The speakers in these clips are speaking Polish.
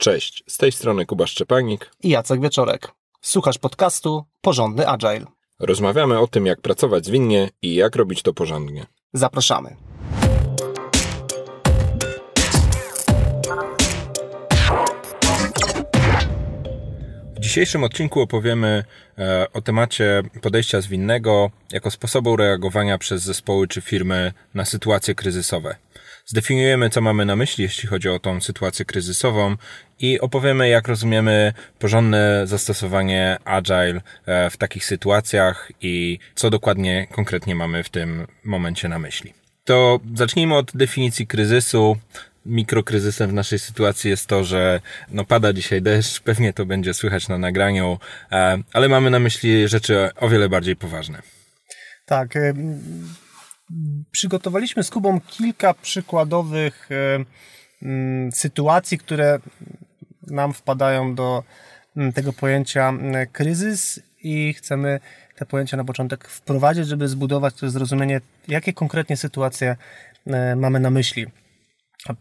Cześć, z tej strony Kuba Szczepanik i Jacek Wieczorek. Słuchasz podcastu Porządny Agile. Rozmawiamy o tym, jak pracować zwinnie i jak robić to porządnie. Zapraszamy. W dzisiejszym odcinku opowiemy e, o temacie podejścia zwinnego jako sposobu reagowania przez zespoły czy firmy na sytuacje kryzysowe. Zdefiniujemy, co mamy na myśli, jeśli chodzi o tą sytuację kryzysową i opowiemy, jak rozumiemy porządne zastosowanie agile e, w takich sytuacjach i co dokładnie konkretnie mamy w tym momencie na myśli. To zacznijmy od definicji kryzysu mikrokryzysem w naszej sytuacji jest to, że no pada dzisiaj deszcz, pewnie to będzie słychać na nagraniu, e, ale mamy na myśli rzeczy o wiele bardziej poważne. Tak. Przygotowaliśmy z Kubą kilka przykładowych sytuacji, które nam wpadają do tego pojęcia kryzys i chcemy te pojęcia na początek wprowadzić, żeby zbudować to zrozumienie, jakie konkretnie sytuacje mamy na myśli.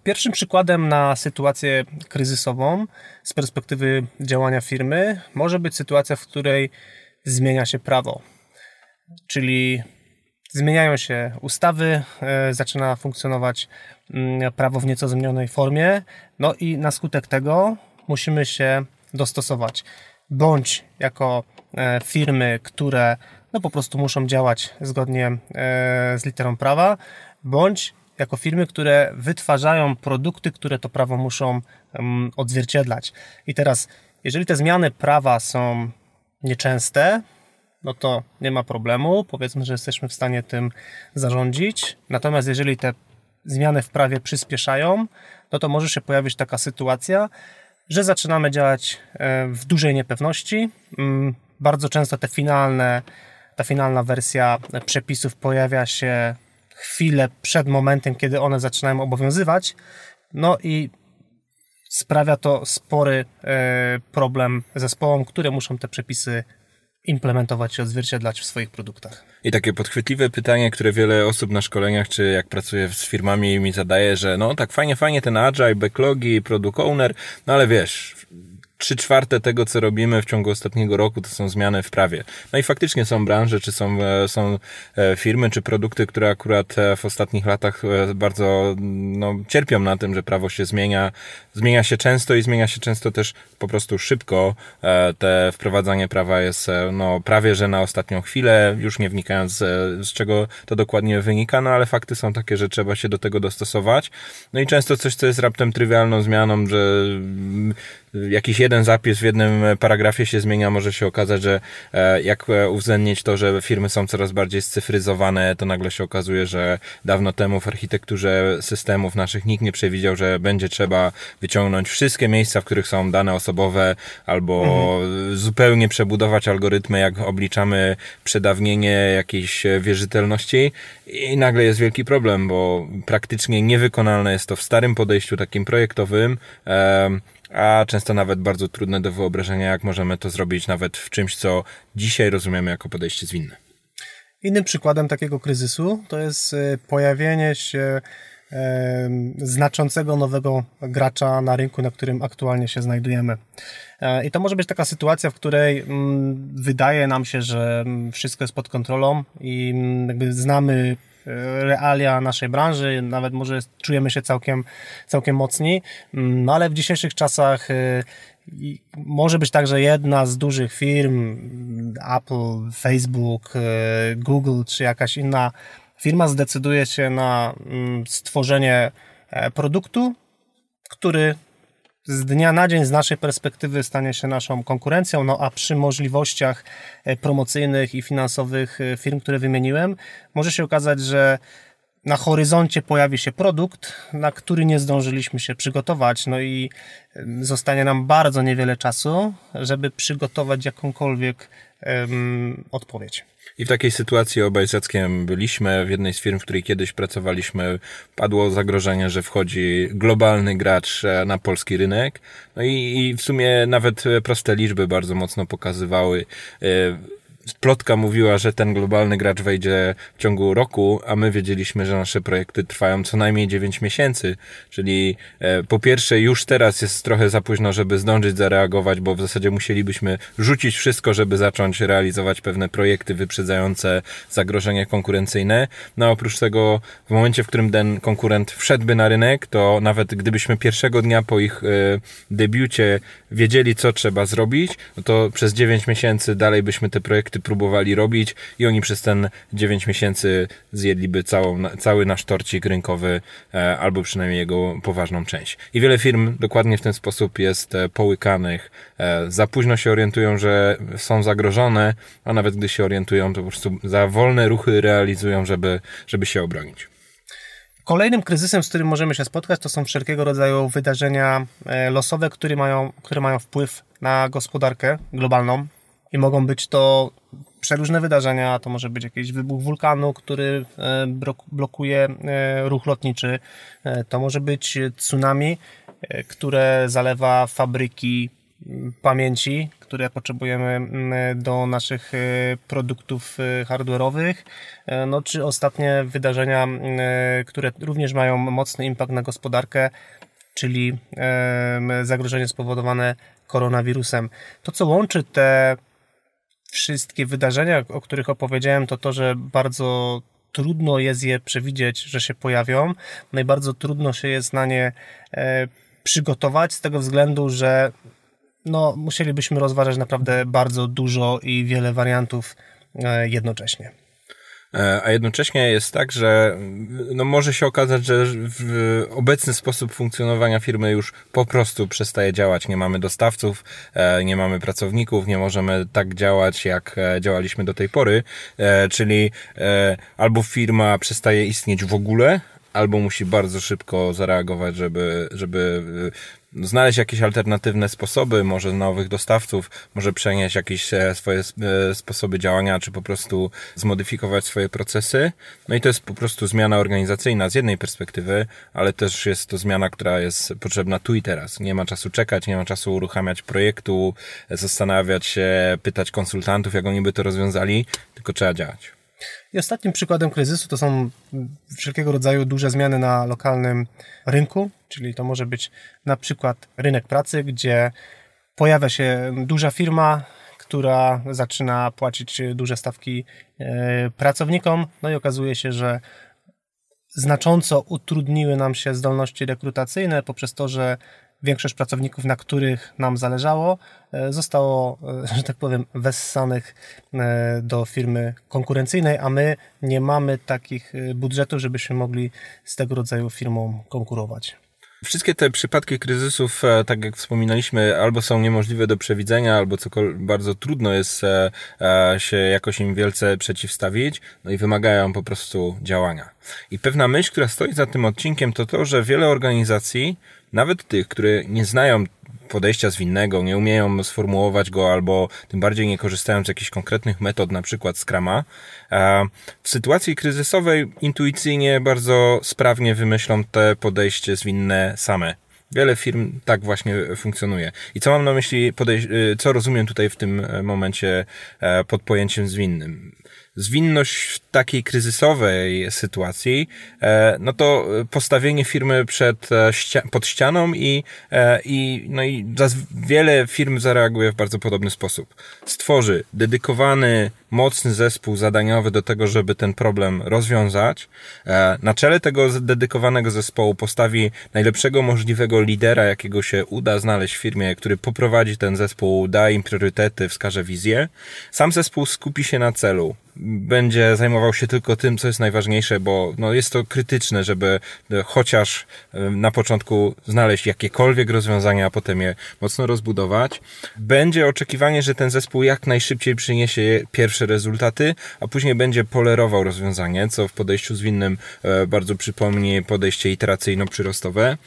Pierwszym przykładem na sytuację kryzysową z perspektywy działania firmy może być sytuacja, w której zmienia się prawo. Czyli zmieniają się ustawy, e, zaczyna funkcjonować mm, prawo w nieco zmienionej formie, no i na skutek tego musimy się dostosować. Bądź jako e, firmy, które no po prostu muszą działać zgodnie e, z literą prawa, bądź jako firmy, które wytwarzają produkty, które to prawo muszą um, odzwierciedlać. I teraz, jeżeli te zmiany prawa są nieczęste, no to nie ma problemu. Powiedzmy, że jesteśmy w stanie tym zarządzić. Natomiast jeżeli te zmiany w prawie przyspieszają, no to może się pojawić taka sytuacja, że zaczynamy działać e, w dużej niepewności. Mm, bardzo często te finalne, ta finalna wersja przepisów pojawia się chwilę przed momentem, kiedy one zaczynają obowiązywać. No i sprawia to spory e, problem zespołom, które muszą te przepisy implementować i odzwierciedlać w swoich produktach. I takie podchwytliwe pytanie, które wiele osób na szkoleniach, czy jak pracuję z firmami mi zadaje, że no tak fajnie, fajnie ten agile, backlogi, product owner, no ale wiesz, trzy czwarte tego, co robimy w ciągu ostatniego roku, to są zmiany w prawie. No i faktycznie są branże, czy są, e, są e, firmy, czy produkty, które akurat e, w ostatnich latach bardzo no, cierpią na tym, że prawo się zmienia. Zmienia się często i zmienia się często też po prostu szybko. Te wprowadzanie prawa jest no, prawie, że na ostatnią chwilę, już nie wnikając z czego to dokładnie wynika, no ale fakty są takie, że trzeba się do tego dostosować. No i często coś, co jest raptem trywialną zmianą, że jakiś jeden zapis w jednym paragrafie się zmienia, może się okazać, że e, jak e, uwzględnić to, że firmy są coraz bardziej scyfryzowane, to nagle się okazuje, że dawno temu w architekturze systemów naszych nikt nie przewidział, że będzie trzeba wyciągnąć wszystkie miejsca, w których są dane osobowe, albo mhm. zupełnie przebudować algorytmy, jak obliczamy przedawnienie jakiejś wierzytelności i nagle jest wielki problem, bo praktycznie niewykonalne jest to w starym podejściu takim projektowym, a często nawet bardzo trudne do wyobrażenia, jak możemy to zrobić nawet w czymś, co dzisiaj rozumiemy jako podejście zwinne. Innym przykładem takiego kryzysu to jest e, pojawienie się e, znaczącego nowego gracza na rynku, na którym aktualnie się znajdujemy. E, I to może być taka sytuacja, w której mm, wydaje nam się, że mm, wszystko jest pod kontrolą i mm, jakby znamy realia naszej branży, nawet może czujemy się całkiem, całkiem mocni, no ale w dzisiejszych czasach y, może być tak, że jedna z dużych firm, Apple, Facebook, y, Google czy jakaś inna firma zdecyduje się na mm, stworzenie e, produktu, który z dnia na dzień z naszej perspektywy stanie się naszą konkurencją, no a przy możliwościach e, promocyjnych i finansowych e, firm, które wymieniłem, może się okazać, że na horyzoncie pojawi się produkt, na który nie zdążyliśmy się przygotować, no i zostanie nam bardzo niewiele czasu, żeby przygotować jakąkolwiek um, odpowiedź. I w takiej sytuacji obaj z Jackiem byliśmy. W jednej z firm, w której kiedyś pracowaliśmy, padło zagrożenie, że wchodzi globalny gracz e, na polski rynek. No i, i w sumie nawet proste liczby bardzo mocno pokazywały, e, plotka mówiła, że ten globalny gracz wejdzie w ciągu roku, a my wiedzieliśmy, że nasze projekty trwają co najmniej 9 miesięcy. Czyli e, po pierwsze już teraz jest trochę za późno, żeby zdążyć zareagować, bo w zasadzie musielibyśmy rzucić wszystko, żeby zacząć realizować pewne projekty wyprzedzające zagrożenie konkurencyjne. No oprócz tego w momencie, w którym ten konkurent wszedłby na rynek, to nawet gdybyśmy pierwszego dnia po ich e, debiucie wiedzieli, co trzeba zrobić, no to przez 9 miesięcy dalej byśmy te projekty próbowali robić i oni przez ten 9 miesięcy zjedliby całą, cały nasz torcik rynkowy, e, albo przynajmniej jego poważną część. I wiele firm dokładnie w ten sposób jest e, połykanych. E, za późno się orientują, że są zagrożone, a nawet gdy się orientują, to po prostu za wolne ruchy realizują, żeby, żeby się obronić. Kolejnym kryzysem, z którym możemy się spotkać, to są wszelkiego rodzaju wydarzenia losowe, które mają, które mają wpływ na gospodarkę globalną. I mogą być to przeróżne wydarzenia, to może być jakiś wybuch wulkanu, który e, blokuje e, ruch lotniczy, e, to może być tsunami, które zalewa fabryki pamięci, które potrzebujemy do naszych produktów hardware'owych, no czy ostatnie wydarzenia, które również mają mocny impact na gospodarkę, czyli zagrożenie spowodowane koronawirusem. To, co łączy te wszystkie wydarzenia, o których opowiedziałem, to to, że bardzo trudno jest je przewidzieć, że się pojawią. No trudno się jest na nie e, przygotować z tego względu, że no, musielibyśmy rozważać naprawdę bardzo dużo i wiele wariantów e, jednocześnie. E, a jednocześnie jest tak, że no może się okazać, że obecny sposób funkcjonowania firmy już po prostu przestaje działać. Nie mamy dostawców, e, nie mamy pracowników, nie możemy tak działać, jak e, działaliśmy do tej pory. Czyli albo firma przestaje istnieć w ogóle, albo musi bardzo szybko zareagować, żeby, żeby znaleźć jakieś alternatywne sposoby, może nowych dostawców, może przenieść jakieś e, swoje e, sposoby działania, czy po prostu zmodyfikować swoje procesy. No i to jest po prostu zmiana organizacyjna z jednej perspektywy, ale też jest to zmiana, która jest potrzebna tu i teraz. Nie ma czasu czekać, nie ma czasu uruchamiać projektu, zastanawiać się, pytać konsultantów, jak oni by to rozwiązali, tylko trzeba działać. I ostatnim przykładem kryzysu to są wszelkiego rodzaju duże zmiany na lokalnym rynku, czyli to może być na przykład rynek pracy, gdzie pojawia się duża firma, która zaczyna płacić duże stawki e, pracownikom, no i okazuje się, że znacząco utrudniły nam się zdolności rekrutacyjne poprzez to, że większość pracowników, na których nam zależało, e, zostało, e, że tak powiem, wessanych e, do firmy konkurencyjnej, a my nie mamy takich budżetów, żebyśmy mogli z tego rodzaju firmą konkurować. Wszystkie te przypadki kryzysów, tak jak wspominaliśmy, albo są niemożliwe do przewidzenia, albo bardzo trudno jest się jakoś im wielce przeciwstawić, no i wymagają po prostu działania. I pewna myśl, która stoi za tym odcinkiem, to to, że wiele organizacji nawet tych, które nie znają podejścia zwinnego, nie umieją sformułować go albo tym bardziej nie korzystają z jakichś konkretnych metod, na przykład Scrama, w sytuacji kryzysowej intuicyjnie bardzo sprawnie wymyślą te podejście zwinne same. Wiele firm tak właśnie funkcjonuje. I co mam na myśli, y, co rozumiem tutaj w tym e, momencie e, pod pojęciem zwinnym? Zwinność w takiej kryzysowej sytuacji, e, no to postawienie firmy przed, e, pod ścianą i, e, i, no i wiele firm zareaguje w bardzo podobny sposób. Stworzy dedykowany mocny zespół zadaniowy do tego, żeby ten problem rozwiązać. E, na czele tego dedykowanego zespołu postawi najlepszego możliwego lidera, jakiego się uda znaleźć w firmie, który poprowadzi ten zespół, da im priorytety, wskaże wizję. Sam zespół skupi się na celu. Będzie zajmował się tylko tym, co jest najważniejsze, bo no, jest to krytyczne, żeby e, chociaż e, na początku znaleźć jakiekolwiek rozwiązania, a potem je mocno rozbudować. Będzie oczekiwanie, że ten zespół jak najszybciej przyniesie pierwsze pierwsze rezultaty, a później będzie polerował rozwiązanie, co w podejściu zwinnym e, bardzo przypomni podejście iteracyjno-przyrostowe.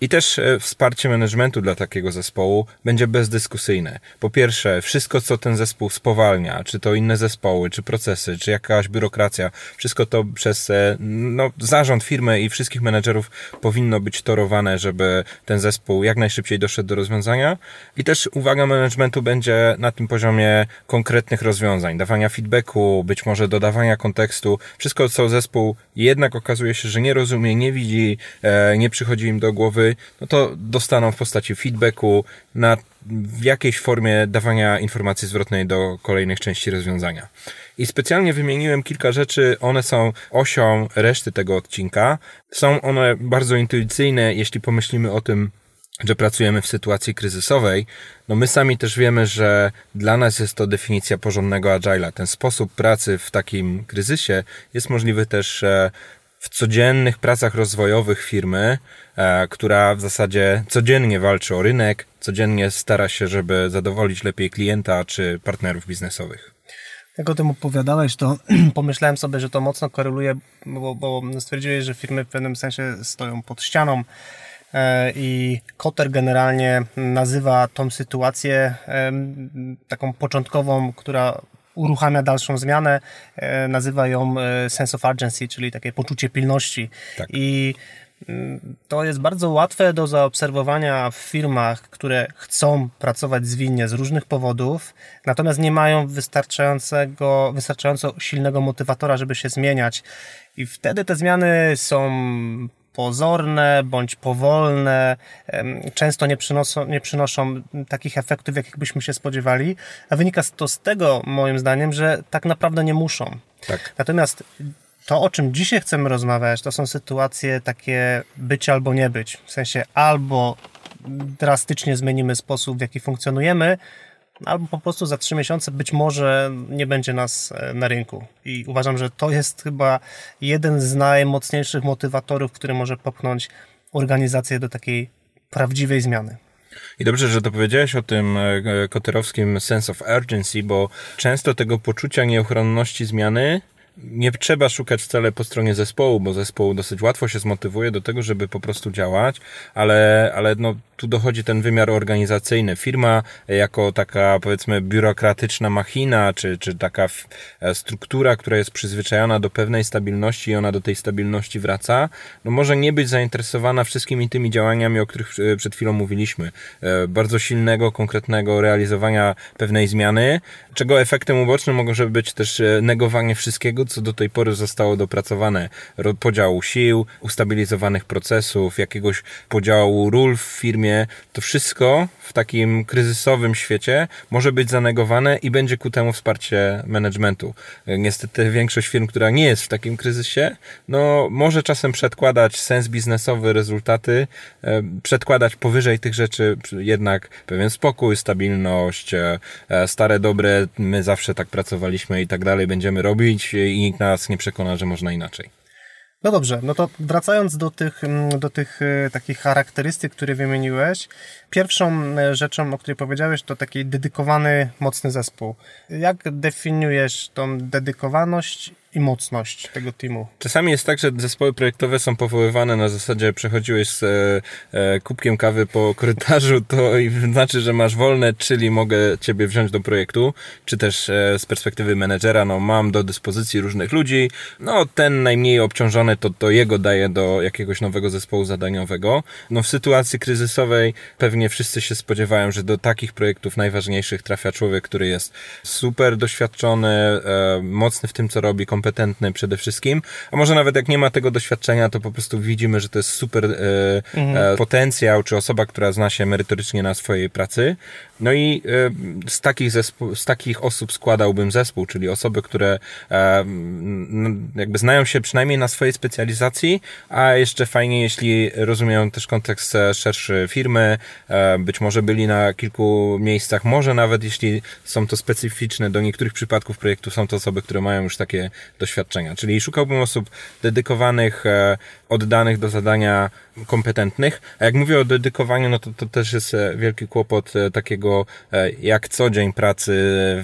I też e, wsparcie managementu dla takiego zespołu będzie bezdyskusyjne. Po pierwsze, wszystko, co ten zespół spowalnia, czy to inne zespoły, czy procesy, czy jakaś biurokracja, wszystko to przez e, no, zarząd firmy i wszystkich menedżerów powinno być torowane, żeby ten zespół jak najszybciej doszedł do rozwiązania. I też uwaga managementu będzie na tym poziomie konkretnych rozwiązań, dawania feedbacku, być może dodawania kontekstu. Wszystko, co zespół jednak okazuje się, że nie rozumie, nie widzi, e, nie przychodzi im do głowy, no to dostaną w postaci feedbacku na w jakiejś formie dawania informacji zwrotnej do kolejnych części rozwiązania. I specjalnie wymieniłem kilka rzeczy, one są osią reszty tego odcinka. Są one bardzo intuicyjne, jeśli pomyślimy o tym, że pracujemy w sytuacji kryzysowej, no my sami też wiemy, że dla nas jest to definicja porządnego agile'a. Ten sposób pracy w takim kryzysie jest możliwy też e, w codziennych pracach rozwojowych firmy, e, która w zasadzie codziennie walczy o rynek, codziennie stara się, żeby zadowolić lepiej klienta czy partnerów biznesowych. Jak o tym opowiadałeś, to pomyślałem sobie, że to mocno koreluje, bo, bo stwierdziłeś, że firmy w pewnym sensie stoją pod ścianą e, i Kotter generalnie nazywa tą sytuację taką początkową, która uruchamia dalszą zmianę, e, nazywa ją e, sense of urgency, czyli takie poczucie pilności. Tak. I mm, to jest bardzo łatwe do zaobserwowania w firmach, które chcą pracować zwinnie z różnych powodów, natomiast nie mają wystarczającego, wystarczająco silnego motywatora, żeby się zmieniać. I wtedy te zmiany są pozorne bądź powolne, często nie przynoszą, nie przynoszą takich efektów, jakich byśmy się spodziewali, a wynika to z tego, moim zdaniem, że tak naprawdę nie muszą. Tak. Natomiast to, o czym dzisiaj chcemy rozmawiać, to są sytuacje takie być albo nie być. W sensie albo drastycznie zmienimy sposób, w jaki funkcjonujemy, albo po prostu za trzy miesiące być może nie będzie nas e, na rynku. I uważam, że to jest chyba jeden z najmocniejszych motywatorów, który może popchnąć organizację do takiej prawdziwej zmiany. I dobrze, że to powiedziałeś o tym e, koterowskim sense of urgency, bo często tego poczucia nieuchronności zmiany nie trzeba szukać wcale po stronie zespołu, bo zespoł dosyć łatwo się zmotywuje do tego, żeby po prostu działać, ale, ale no, tu dochodzi ten wymiar organizacyjny. Firma jako taka powiedzmy biurokratyczna machina, czy, czy taka e, struktura, która jest przyzwyczajona do pewnej stabilności i ona do tej stabilności wraca, no może nie być zainteresowana wszystkimi tymi działaniami, o których e, przed chwilą mówiliśmy. E, bardzo silnego, konkretnego realizowania pewnej zmiany, czego efektem ubocznym może być też negowanie wszystkiego, co do tej pory zostało dopracowane. Podziału sił, ustabilizowanych procesów, jakiegoś podziału ról w firmie. To wszystko w takim kryzysowym świecie może być zanegowane i będzie ku temu wsparcie managementu. Niestety większość firm, która nie jest w takim kryzysie, no może czasem przedkładać sens biznesowy, rezultaty, e, przedkładać powyżej tych rzeczy jednak pewien spokój, stabilność, e, stare dobre, my zawsze tak pracowaliśmy i tak dalej będziemy robić i nikt nas nie przekona, że można inaczej. No dobrze, no to wracając do tych, mm, do tych e, takich charakterystyk, które wymieniłeś, pierwszą e, rzeczą, o której powiedziałeś, to taki dedykowany, mocny zespół. Jak definiujesz tą dedykowaność i mocność tego teamu. Czasami jest tak, że zespoły projektowe są powoływane na zasadzie przechodziłeś z e, e, kubkiem kawy po korytarzu, to znaczy, że masz wolne, czyli mogę ciebie wziąć do projektu, czy też e, z perspektywy menedżera, no mam do dyspozycji różnych ludzi, no ten najmniej obciążony, to, to jego daję do jakiegoś nowego zespołu zadaniowego. No w sytuacji kryzysowej pewnie wszyscy się spodziewają, że do takich projektów najważniejszych trafia człowiek, który jest super doświadczony, e, mocny w tym, co robi, kompetentny kompetentny przede wszystkim, a może nawet jak nie ma tego doświadczenia, to po prostu widzimy, że to jest super e, mhm. e, potencjał, czy osoba, która zna się merytorycznie na swojej pracy. No i e, z takich, zespół, z takich osób składałbym zespół, czyli osoby, które e, jakby znają się przynajmniej na swojej specjalizacji, a jeszcze fajnie, jeśli rozumieją też kontekst e, szerszy firmy, e, być może byli na kilku miejscach, może nawet jeśli są to specyficzne do niektórych przypadków projektu, są to osoby, które mają już takie doświadczenia. Czyli szukałbym osób dedykowanych, e, oddanych do zadania, kompetentnych. A jak mówię o dedykowaniu, no to, to też jest e, wielki kłopot takiego jak co dzień pracy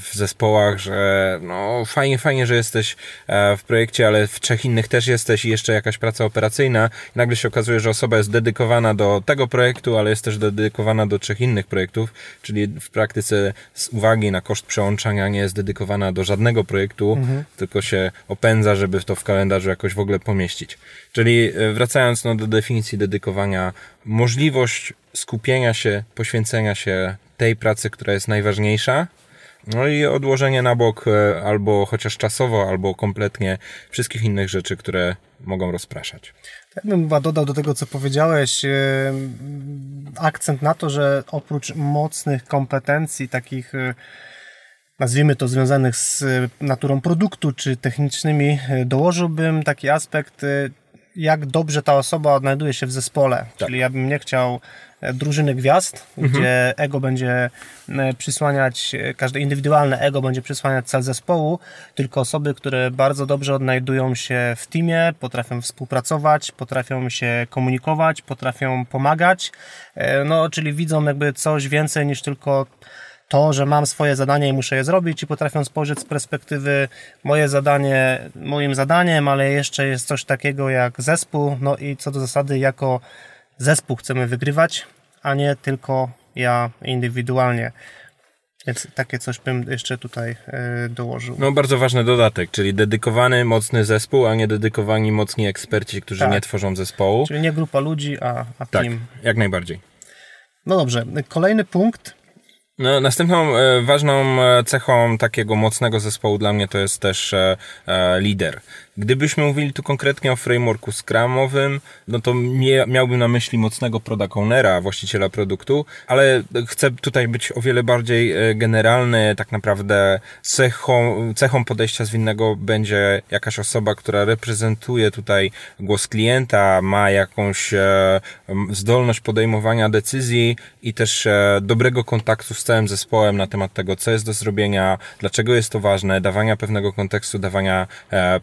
w zespołach, że no fajnie, fajnie, że jesteś w projekcie, ale w trzech innych też jesteś i jeszcze jakaś praca operacyjna. I nagle się okazuje, że osoba jest dedykowana do tego projektu, ale jest też dedykowana do trzech innych projektów, czyli w praktyce z uwagi na koszt przełączania nie jest dedykowana do żadnego projektu, mhm. tylko się opędza, żeby to w kalendarzu jakoś w ogóle pomieścić. Czyli e, wracając no, do definicji dedykowania, możliwość skupienia się, poświęcenia się tej pracy, która jest najważniejsza, no i odłożenie na bok e, albo chociaż czasowo, albo kompletnie wszystkich innych rzeczy, które mogą rozpraszać. Ja bym chyba dodał do tego, co powiedziałeś, e, akcent na to, że oprócz mocnych kompetencji, takich nazwijmy to związanych z naturą produktu czy technicznymi, dołożyłbym taki aspekt jak dobrze ta osoba odnajduje się w zespole. Tak. Czyli ja bym nie chciał e, drużyny gwiazd, mhm. gdzie ego będzie e, przysłaniać, e, każde indywidualne ego będzie przysłaniać cel zespołu, tylko osoby, które bardzo dobrze odnajdują się w teamie, potrafią współpracować, potrafią się komunikować, potrafią pomagać, no czyli widzą jakby coś więcej niż tylko to, że mam swoje zadanie i muszę je zrobić i potrafią spojrzeć z perspektywy moje zadanie moim zadaniem, ale jeszcze jest coś takiego jak zespół, no i co do zasady jako zespół chcemy wygrywać, a nie tylko ja indywidualnie. Więc takie coś bym jeszcze tutaj yy, dołożył. No bardzo ważny dodatek, czyli dedykowany, mocny zespół, a nie dedykowani, mocni eksperci, którzy tak. nie tworzą zespołu. Czyli nie grupa ludzi, a, a tak, team. jak najbardziej. No dobrze, kolejny punkt no, następną e, ważną e, cechą takiego mocnego zespołu dla mnie to jest też e, lider. Gdybyśmy mówili tu konkretnie o frameworku Scrumowym, no to miałbym na myśli mocnego product ownera, właściciela produktu, ale chcę tutaj być o wiele bardziej e, generalny. Tak naprawdę cechą, cechą podejścia zwinnego będzie jakaś osoba, która reprezentuje tutaj głos klienta, ma jakąś e, zdolność podejmowania decyzji i też e, dobrego kontaktu z całym zespołem na temat tego, co jest do zrobienia, dlaczego jest to ważne, dawania pewnego kontekstu, dawania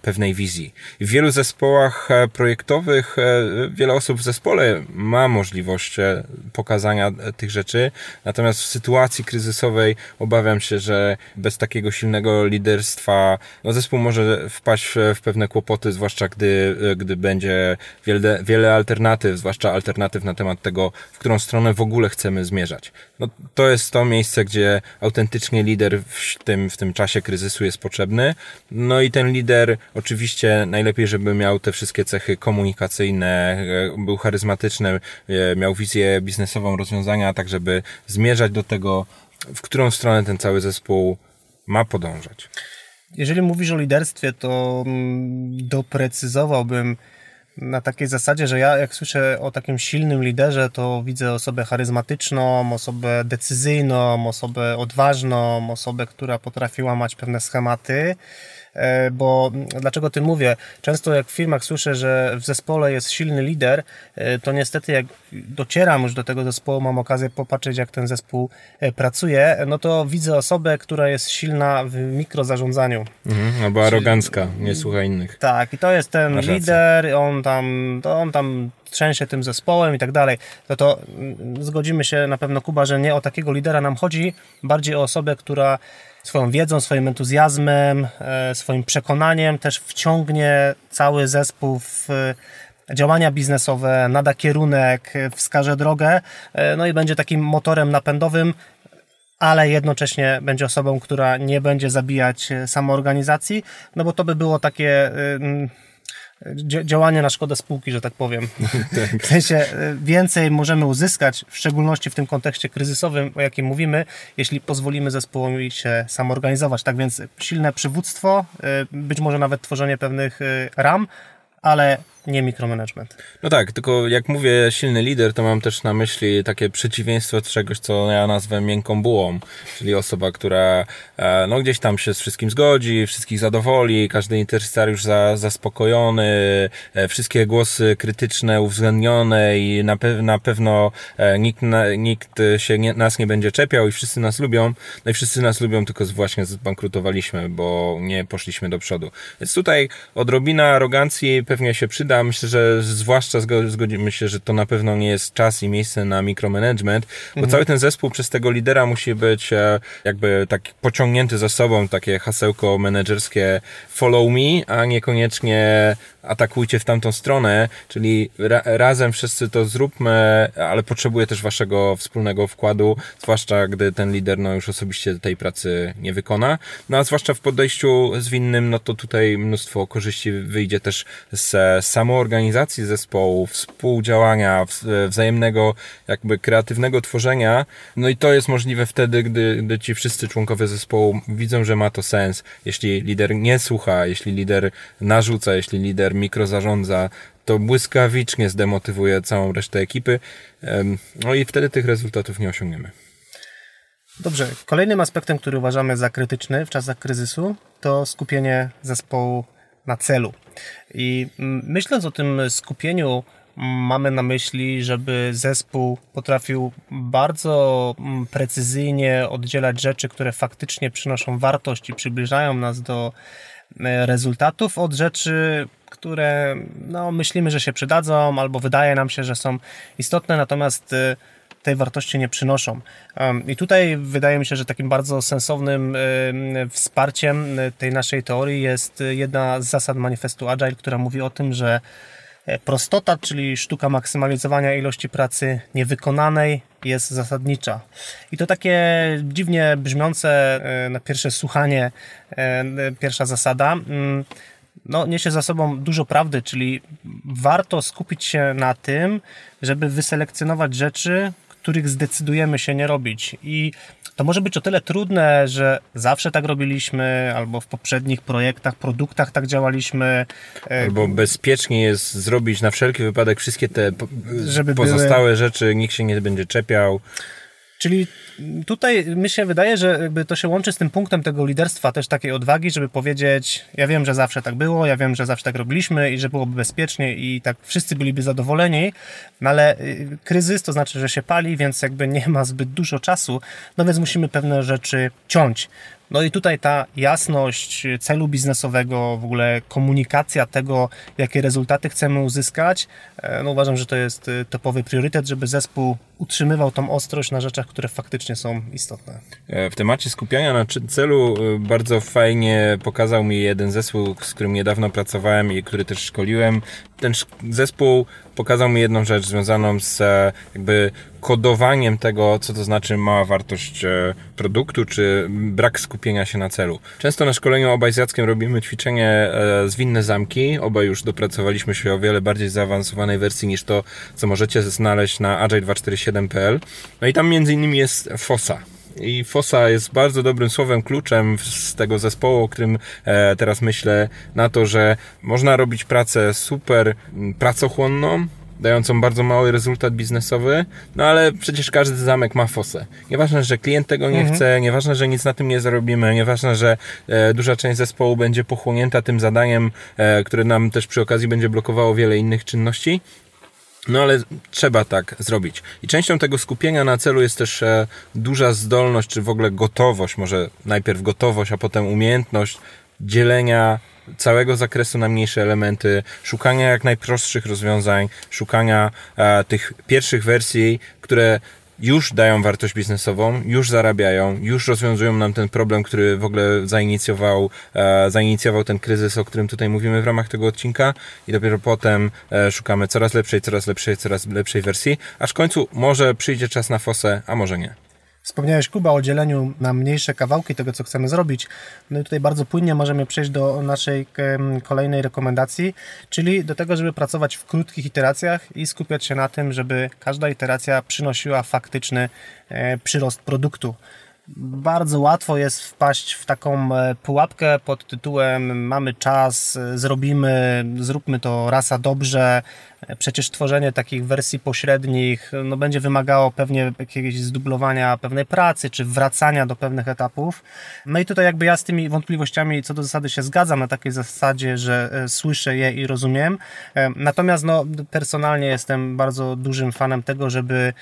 pewnej wizji. W wielu zespołach e, projektowych e, wiele osób w zespole ma możliwość e, pokazania tych rzeczy, natomiast w sytuacji kryzysowej obawiam się, że bez takiego silnego liderstwa no zespół może wpaść w pewne kłopoty, zwłaszcza gdy, gdy będzie wiele, wiele alternatyw, zwłaszcza alternatyw na temat tego, w którą stronę w ogóle chcemy zmierzać. No, to jest to miejsce, gdzie autentycznie lider w tym, w tym czasie kryzysu jest potrzebny. No i ten lider oczywiście najlepiej, żeby miał te wszystkie cechy komunikacyjne, e, był charyzmatyczny, e, miał wizję biznesową rozwiązania, tak żeby zmierzać do tego, w którą stronę ten cały zespół ma podążać. Jeżeli mówisz o liderstwie, to mm, doprecyzowałbym na takiej zasadzie, że ja jak słyszę o takim silnym liderze, to widzę osobę charyzmatyczną, osobę decyzyjną, osobę odważną, osobę, która potrafi łamać pewne schematy. E, bo dlaczego o tym mówię? Często jak w firmach słyszę, że w zespole jest silny lider, e, to niestety jak docieram już do tego zespołu, mam okazję popatrzeć jak ten zespół e, pracuje, no to widzę osobę, która jest silna w mikrozarządzaniu. Mhm, albo arogancka, nie słucha innych. Tak, i to jest ten lider, on tam, to on tam trzęsie tym zespołem i tak dalej, to to mm, zgodzimy się na pewno, Kuba, że nie o takiego lidera nam chodzi, bardziej o osobę, która swoją wiedzą, swoim entuzjazmem, e, swoim przekonaniem też wciągnie cały zespół w e, działania biznesowe, nada kierunek, wskaże drogę, e, no i będzie takim motorem napędowym, ale jednocześnie będzie osobą, która nie będzie zabijać samoorganizacji, no bo to by było takie działanie na szkodę spółki, że tak powiem. Tak. W sensie e, więcej możemy uzyskać, w szczególności w tym kontekście kryzysowym, o jakim mówimy, jeśli pozwolimy zespołowi się samoorganizować. Tak więc silne przywództwo, e, być może nawet tworzenie pewnych e, ram, ale nie mikromanagement. No tak, tylko jak mówię silny lider, to mam też na myśli takie przeciwieństwo czegoś, co ja nazwę miękką bułą, czyli osoba, która e, no gdzieś tam się z wszystkim zgodzi, wszystkich zadowoli, każdy interesariusz za, zaspokojony, e, wszystkie głosy krytyczne uwzględnione i na, pe na pewno e, nikt, na, nikt się nie, nas nie będzie czepiał i wszyscy nas lubią, no i wszyscy nas lubią, tylko właśnie zbankrutowaliśmy, bo nie poszliśmy do przodu. Więc tutaj odrobina arogancji pewnie się przyda, Myślę, że zwłaszcza zgodzimy się, że to na pewno nie jest czas i miejsce na mikromanagement, bo mhm. cały ten zespół przez tego lidera musi być e, jakby tak pociągnięty za sobą, takie hasełko menedżerskie follow me, a niekoniecznie atakujcie w tamtą stronę, czyli ra razem wszyscy to zróbmy, ale potrzebuję też waszego wspólnego wkładu, zwłaszcza gdy ten lider no już osobiście tej pracy nie wykona. No a zwłaszcza w podejściu zwinnym, no to tutaj mnóstwo korzyści wyjdzie też z samoorganizacji zespołu, współdziałania, wzajemnego jakby kreatywnego tworzenia. No i to jest możliwe wtedy, gdy, gdy ci wszyscy członkowie zespołu widzą, że ma to sens. Jeśli lider nie słucha, jeśli lider narzuca, jeśli lider mikro zarządza, to błyskawicznie zdemotywuje całą resztę ekipy. No i wtedy tych rezultatów nie osiągniemy. Dobrze. Kolejnym aspektem, który uważamy za krytyczny w czasach kryzysu, to skupienie zespołu na celu. I myśląc o tym skupieniu, mamy na myśli, żeby zespół potrafił bardzo precyzyjnie oddzielać rzeczy, które faktycznie przynoszą wartość i przybliżają nas do rezultatów, od rzeczy, które no, myślimy, że się przydadzą, albo wydaje nam się, że są istotne, natomiast e, tej wartości nie przynoszą. I tutaj wydaje mi się, że takim bardzo sensownym wsparciem tej naszej teorii jest jedna z zasad manifestu Agile, która mówi o tym, że e, prostota, czyli sztuka maksymalizowania ilości pracy niewykonanej jest zasadnicza. I to takie dziwnie brzmiące e, na pierwsze słuchanie, e, pierwsza zasada, mm, no, niesie za sobą dużo prawdy, czyli warto skupić się na tym, żeby wyselekcjonować rzeczy, których zdecydujemy się nie robić. I to może być o tyle trudne, że zawsze tak robiliśmy, albo w poprzednich projektach, produktach tak działaliśmy. E, albo bezpiecznie jest zrobić na wszelki wypadek wszystkie te pozostałe były... rzeczy, nikt się nie będzie czepiał. Czyli tutaj mi się wydaje, że jakby to się łączy z tym punktem tego liderstwa, też takiej odwagi, żeby powiedzieć, ja wiem, że zawsze tak było, ja wiem, że zawsze tak robiliśmy i że byłoby bezpiecznie i tak wszyscy byliby zadowoleni, no ale y, kryzys to znaczy, że się pali, więc jakby nie ma zbyt dużo czasu, no więc musimy pewne rzeczy ciąć. No i tutaj ta jasność celu biznesowego, w ogóle komunikacja tego, jakie rezultaty chcemy uzyskać, e, no uważam, że to jest y, topowy priorytet, żeby zespół utrzymywał tą ostrość na rzeczach, które faktycznie są istotne. E, w temacie skupiania na celu bardzo fajnie pokazał mi jeden zespół, z którym niedawno pracowałem i który też szkoliłem. Ten zespół pokazał mi jedną rzecz związaną z e, jakby kodowaniem tego, co to znaczy mała wartość e, produktu, czy brak skupienia się na celu. Często na szkoleniu obaj z Jackiem robimy ćwiczenie e, zwinne zamki. Obaj już dopracowaliśmy się o wiele bardziej zaawansowanej wersji niż to, co możecie znaleźć na agile247.pl. No i tam między innymi jest FOSA. I FOSA jest bardzo dobrym słowem kluczem z tego zespołu, o którym e, teraz myślę, na to, że można robić pracę super pracochłonną, dającą bardzo mały rezultat biznesowy, no ale przecież każdy zamek ma fosę. Nieważne, że klient tego nie mhm. chce, nieważne, że nic na tym nie zarobimy, nieważne, że e, duża część zespołu będzie pochłonięta tym zadaniem, e, które nam też przy okazji będzie blokowało wiele innych czynności, no ale trzeba tak zrobić. I częścią tego skupienia na celu jest też e, duża zdolność, czy w ogóle gotowość, może najpierw gotowość, a potem umiejętność dzielenia całego zakresu na mniejsze elementy, szukania jak najprostszych rozwiązań, szukania e, tych pierwszych wersji, które już dają wartość biznesową, już zarabiają, już rozwiązują nam ten problem, który w ogóle zainicjował, e, zainicjował ten kryzys, o którym tutaj mówimy w ramach tego odcinka i dopiero potem e, szukamy coraz lepszej, coraz lepszej, coraz lepszej wersji, aż w końcu może przyjdzie czas na fosę, a może nie. Wspomniałeś, Kuba, o dzieleniu na mniejsze kawałki tego, co chcemy zrobić. No i tutaj bardzo płynnie możemy przejść do naszej kolejnej rekomendacji, czyli do tego, żeby pracować w krótkich iteracjach i skupiać się na tym, żeby każda iteracja przynosiła faktyczny e, przyrost produktu. Bardzo łatwo jest wpaść w taką e, pułapkę pod tytułem mamy czas, e, zrobimy, zróbmy to rasa dobrze. E, przecież tworzenie takich wersji pośrednich no, będzie wymagało pewnie jakiegoś zdublowania pewnej pracy, czy wracania do pewnych etapów. No i tutaj jakby ja z tymi wątpliwościami co do zasady się zgadzam na takiej zasadzie, że słyszę je i rozumiem. Natomiast no, personalnie jestem bardzo dużym fanem tego, żeby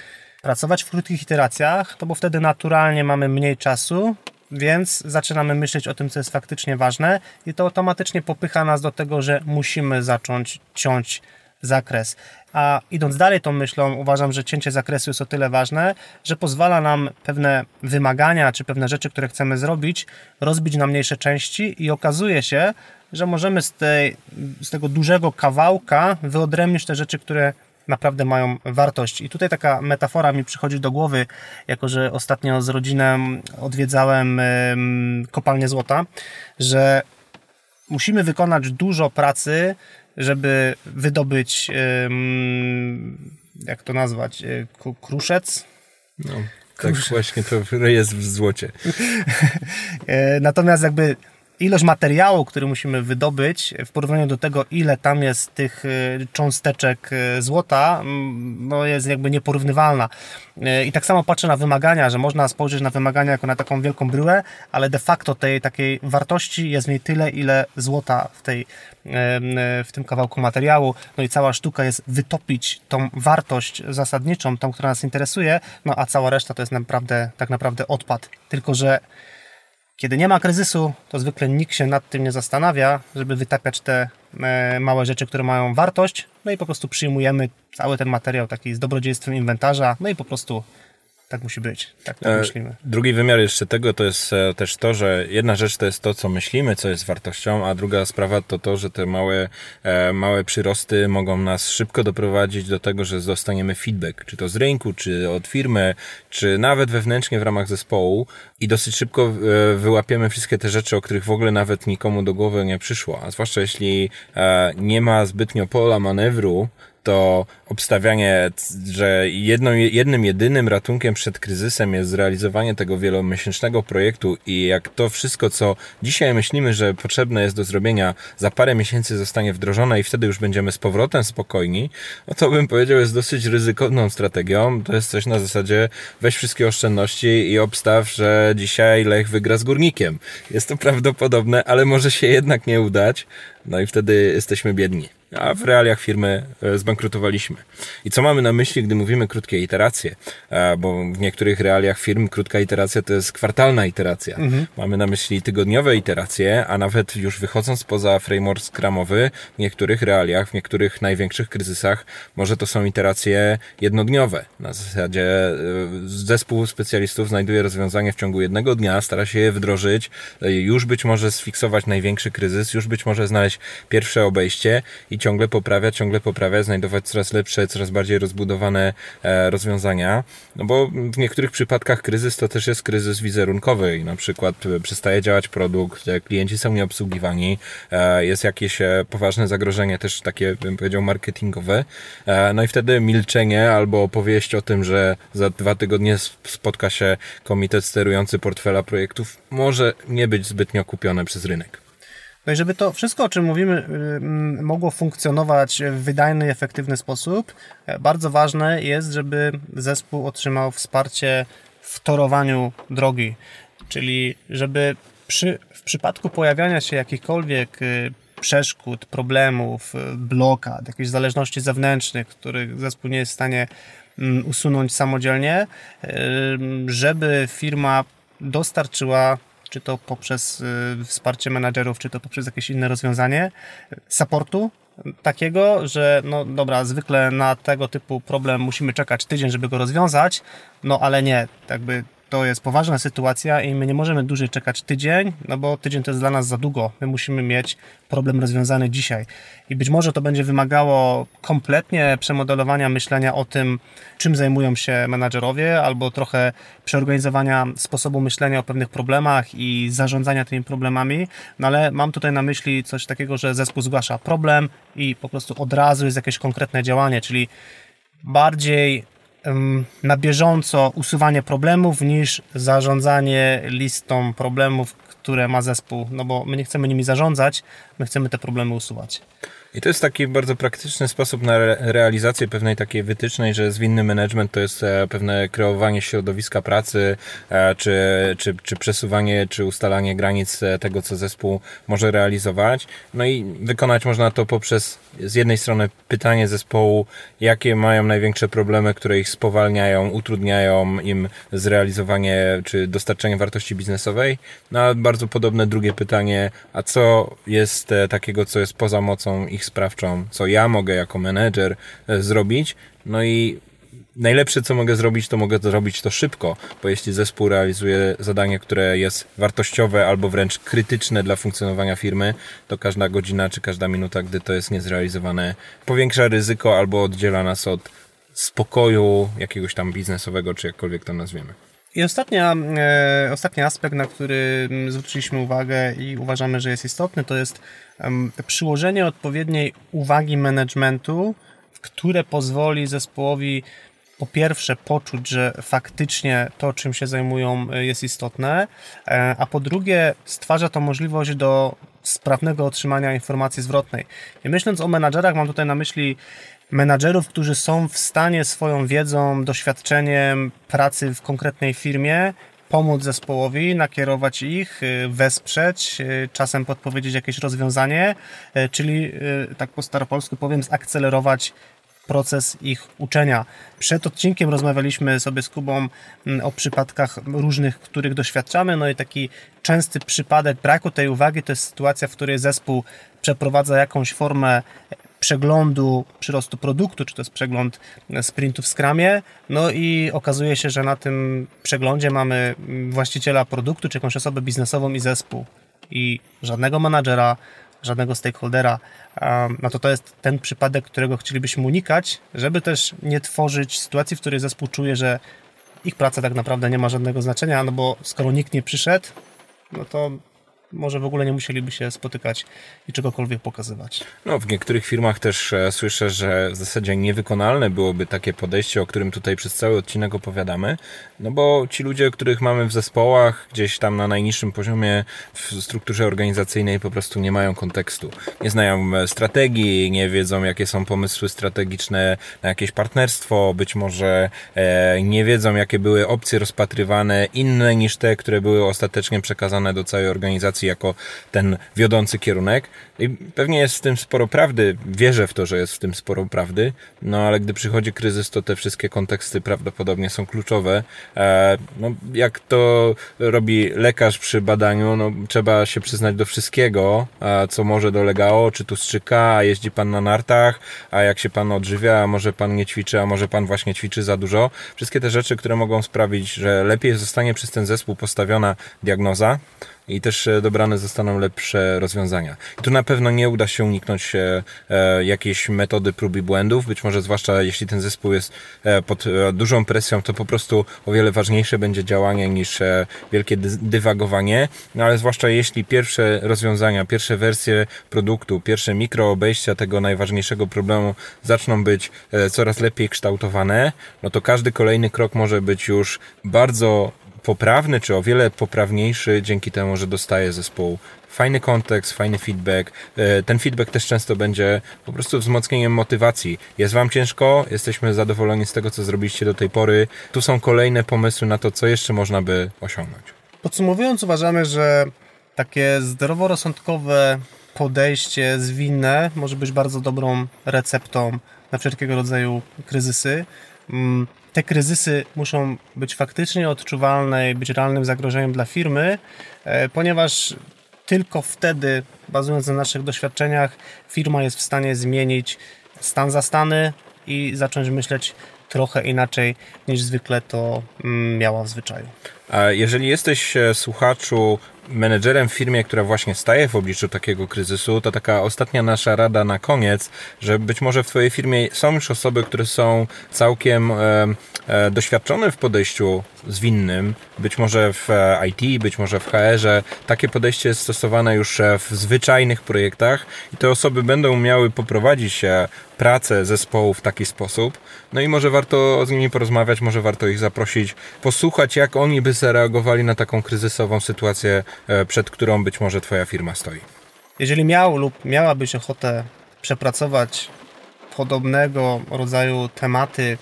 pracować w krótkich iteracjach, to bo wtedy naturalnie mamy mniej czasu, więc zaczynamy myśleć o tym, co jest faktycznie ważne i to automatycznie popycha nas do tego, że musimy zacząć ciąć zakres. A idąc dalej tą myślą, uważam, że cięcie zakresu jest o tyle ważne, że pozwala nam pewne wymagania czy pewne rzeczy, które chcemy zrobić, rozbić na mniejsze części i okazuje się, że możemy z, tej, z tego dużego kawałka wyodrębnić te rzeczy, które naprawdę mają wartość. I tutaj taka metafora mi przychodzi do głowy, jako że ostatnio z rodziną odwiedzałem kopalnię złota, że musimy wykonać dużo pracy, żeby wydobyć, jak to nazwać, e, kruszec. No, tak właśnie to jest w złocie. E, natomiast jakby ilość materiału, który musimy wydobyć w porównaniu do tego, ile tam jest tych y, cząsteczek y, złota, mm, no jest jakby nieporównywalna. Y, I tak samo patrzę na wymagania, że można spojrzeć na wymagania jako na taką wielką bryłę, ale de facto tej takiej wartości jest w niej tyle, ile złota w, tej, w tym kawałku materiału. No i cała sztuka jest wytopić tą wartość zasadniczą, tą, która nas interesuje, no a cała reszta to jest naprawdę, tak naprawdę odpad. Tylko, że kiedy nie ma kryzysu, to zwykle nikt się nad tym nie zastanawia, żeby wytapiać te e, małe rzeczy, które mają wartość, no i po prostu przyjmujemy cały ten materiał taki z dobrodziejstwem inwentarza, no i po prostu tak musi być, tak, tak myślimy. Drugi wymiar jeszcze tego to jest e, też to, że jedna rzecz to jest to, co myślimy, co jest wartością, a druga sprawa to to, że te małe, e, małe przyrosty mogą nas szybko doprowadzić do tego, że dostaniemy feedback, czy to z rynku, czy od firmy, czy nawet wewnętrznie w ramach zespołu i dosyć szybko e, wyłapiemy wszystkie te rzeczy, o których w ogóle nawet nikomu do głowy nie przyszło, a zwłaszcza jeśli nie ma zbytnio pola manewru, to obstawianie, że jedną, jednym jedynym ratunkiem przed kryzysem jest zrealizowanie tego wielomiesięcznego projektu i jak to wszystko, co dzisiaj myślimy, że potrzebne jest do zrobienia, za parę miesięcy zostanie wdrożone i wtedy już będziemy z powrotem spokojni, no to bym powiedział jest dosyć ryzykowną strategią. To jest coś na zasadzie weź wszystkie oszczędności i obstaw, że dzisiaj Lech wygra z Górnikiem. Jest to prawdopodobne, ale może się jednak nie udać, no i wtedy jesteśmy biedni a w realiach firmy e, zbankrutowaliśmy. I co mamy na myśli, gdy mówimy krótkie iteracje? E, bo w niektórych realiach firm krótka iteracja to jest kwartalna iteracja. Mhm. Mamy na myśli tygodniowe iteracje, a nawet już wychodząc poza framework skramowy, w niektórych realiach, w niektórych największych kryzysach, może to są iteracje jednodniowe. Na zasadzie e, zespół specjalistów znajduje rozwiązanie w ciągu jednego dnia, stara się je wdrożyć, już być może sfiksować największy kryzys, już być może znaleźć pierwsze obejście i ciągle poprawia, ciągle poprawia, znajdować coraz lepsze, coraz bardziej rozbudowane e, rozwiązania. No bo w niektórych przypadkach kryzys to też jest kryzys wizerunkowy i na przykład e, przestaje działać produkt, klienci są nieobsługiwani, e, jest jakieś poważne zagrożenie też takie, bym powiedział, marketingowe. No i wtedy milczenie albo opowieść o tym, że za dwa tygodnie spotka się komitet sterujący portfela projektów może nie być zbytnio kupione przez rynek. No i żeby to wszystko, o czym mówimy, y, mogło funkcjonować w wydajny i efektywny sposób, e, bardzo ważne jest, żeby zespół otrzymał wsparcie w torowaniu drogi. Czyli żeby przy, w przypadku pojawiania się jakichkolwiek y, przeszkód, problemów, y, blokad, jakichś zależności zewnętrznych, których zespół nie jest w stanie usunąć samodzielnie, żeby firma dostarczyła czy to poprzez y, wsparcie menadżerów, czy to poprzez jakieś inne rozwiązanie supportu takiego, że no dobra, zwykle na tego typu problem musimy czekać tydzień, żeby go rozwiązać, no ale nie, jakby to jest poważna sytuacja i my nie możemy dłużej czekać tydzień, no bo tydzień to jest dla nas za długo. My musimy mieć problem rozwiązany dzisiaj. I być może to będzie wymagało kompletnie przemodelowania myślenia o tym, czym zajmują się menadżerowie, albo trochę przeorganizowania sposobu myślenia o pewnych problemach i zarządzania tymi problemami. No ale mam tutaj na myśli coś takiego, że zespół zgłasza problem i po prostu od razu jest jakieś konkretne działanie, czyli bardziej na bieżąco usuwanie problemów niż zarządzanie listą problemów, które ma zespół, no bo my nie chcemy nimi zarządzać, my chcemy te problemy usuwać. I to jest taki bardzo praktyczny sposób na realizację pewnej takiej wytycznej, że zwinny management to jest e, pewne kreowanie środowiska pracy, e, czy, czy, czy przesuwanie, czy ustalanie granic e, tego, co zespół może realizować. No i wykonać można to poprzez z jednej strony pytanie zespołu, jakie mają największe problemy, które ich spowalniają, utrudniają im zrealizowanie czy dostarczenie wartości biznesowej. No a bardzo podobne drugie pytanie, a co jest takiego, co jest poza mocą sprawczą, co ja mogę jako menedżer e, zrobić. No i najlepsze, co mogę zrobić, to mogę zrobić to szybko, bo jeśli zespół realizuje zadanie, które jest wartościowe albo wręcz krytyczne dla funkcjonowania firmy, to każda godzina czy każda minuta, gdy to jest niezrealizowane, powiększa ryzyko albo oddziela nas od spokoju jakiegoś tam biznesowego, czy jakkolwiek to nazwiemy. I ostatnia, e, ostatni aspekt, na który mm, zwróciliśmy uwagę i uważamy, że jest istotny, to jest przyłożenie odpowiedniej uwagi managementu, które pozwoli zespołowi po pierwsze poczuć, że faktycznie to, czym się zajmują, e, jest istotne, e, a po drugie stwarza to możliwość do sprawnego otrzymania informacji zwrotnej. I myśląc o menadżerach, mam tutaj na myśli menadżerów, którzy są w stanie swoją wiedzą, doświadczeniem pracy w konkretnej firmie pomóc zespołowi, nakierować ich, y, wesprzeć, y, czasem podpowiedzieć jakieś rozwiązanie, y, czyli tak po staropolsku powiem, zakcelerować proces ich uczenia. Przed odcinkiem rozmawialiśmy sobie z Kubą mm, o przypadkach różnych, których doświadczamy. No i taki częsty przypadek braku tej uwagi to jest sytuacja, w której zespół przeprowadza jakąś formę przeglądu przyrostu produktu, czy to jest przegląd sprintu w Scrumie, no i okazuje się, że na tym przeglądzie mamy właściciela produktu, czy jakąś osobę biznesową i zespół. I żadnego menadżera, żadnego stakeholdera, no to to jest ten przypadek, którego chcielibyśmy unikać, żeby też nie tworzyć sytuacji, w której zespół czuje, że ich praca tak naprawdę nie ma żadnego znaczenia, no bo skoro nikt nie przyszedł, no to może w ogóle nie musieliby się spotykać i czegokolwiek pokazywać. No, w niektórych firmach też e, słyszę, że w zasadzie niewykonalne byłoby takie podejście, o którym tutaj przez cały odcinek opowiadamy, no bo ci ludzie, których mamy w zespołach, gdzieś tam na najniższym poziomie w strukturze organizacyjnej po prostu nie mają kontekstu. Nie znają e, strategii, nie wiedzą, jakie są pomysły strategiczne na jakieś partnerstwo, być może e, nie wiedzą, jakie były opcje rozpatrywane, inne niż te, które były ostatecznie przekazane do całej organizacji jako ten wiodący kierunek. I pewnie jest w tym sporo prawdy, wierzę w to, że jest w tym sporo prawdy, no ale gdy przychodzi kryzys, to te wszystkie konteksty prawdopodobnie są kluczowe. E, no, jak to robi lekarz przy badaniu, no, trzeba się przyznać do wszystkiego, co może dolegało, czy tu strzyka, a jeździ pan na nartach, a jak się pan odżywia, a może pan nie ćwiczy, a może pan właśnie ćwiczy za dużo. Wszystkie te rzeczy, które mogą sprawić, że lepiej zostanie przez ten zespół postawiona diagnoza, i też e, dobrane zostaną lepsze rozwiązania. Tu na pewno nie uda się uniknąć e, e, jakiejś metody prób i błędów, być może zwłaszcza jeśli ten zespół jest pod dużą presją, to po prostu o wiele ważniejsze będzie działanie niż wielkie dywagowanie, no ale zwłaszcza jeśli pierwsze rozwiązania, pierwsze wersje produktu, pierwsze mikroobejścia tego najważniejszego problemu zaczną być coraz lepiej kształtowane, no to każdy kolejny krok może być już bardzo poprawny, czy o wiele poprawniejszy dzięki temu, że dostaje zespół fajny kontekst, fajny feedback. E, ten feedback też często będzie po prostu wzmocnieniem motywacji. Jest Wam ciężko, jesteśmy zadowoleni z tego, co zrobiliście do tej pory. Tu są kolejne pomysły na to, co jeszcze można by osiągnąć. Podsumowując, uważamy, że takie zdroworozsądkowe podejście zwinne może być bardzo dobrą receptą na wszelkiego rodzaju kryzysy. Te kryzysy muszą być faktycznie odczuwalne i być realnym zagrożeniem dla firmy, e, ponieważ tylko wtedy, bazując na naszych doświadczeniach, firma jest w stanie zmienić stan za stany i zacząć myśleć trochę inaczej niż zwykle to mm, miała w zwyczaju. Jeżeli jesteś e, słuchaczu menedżerem w firmie, która właśnie staje w obliczu takiego kryzysu, to taka ostatnia nasza rada na koniec, że być może w Twojej firmie są już osoby, które są całkiem e, e, doświadczone w podejściu zwinnym, być może w e, IT, być może w HR-ze. Takie podejście jest stosowane już e, w zwyczajnych projektach i te osoby będą miały poprowadzić pracę zespołu w taki sposób. No i może warto z nimi porozmawiać, może warto ich zaprosić, posłuchać, jak oni by zareagowali na taką kryzysową sytuację, e, przed którą być może Twoja firma stoi. Jeżeli miał lub miałabyś ochotę przepracować podobnego rodzaju tematy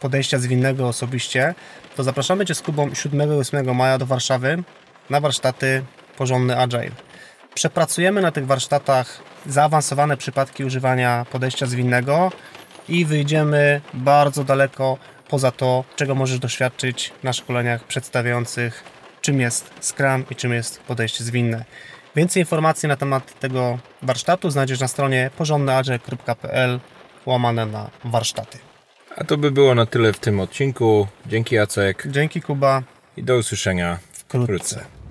podejścia zwinnego osobiście, to zapraszamy Cię z Kubą 7-8 maja do Warszawy na warsztaty Porządny Agile. Przepracujemy na tych warsztatach zaawansowane przypadki używania podejścia zwinnego i wyjdziemy bardzo daleko poza to, czego możesz doświadczyć na szkoleniach przedstawiających, czym jest Scrum i czym jest podejście zwinne. Więcej informacji na temat tego warsztatu znajdziesz na stronie porządnyagile.pl łamane na warsztaty. A to by było na tyle w tym odcinku. Dzięki Jacek Dzięki Kuba. i do usłyszenia Wkrótce. wkrótce.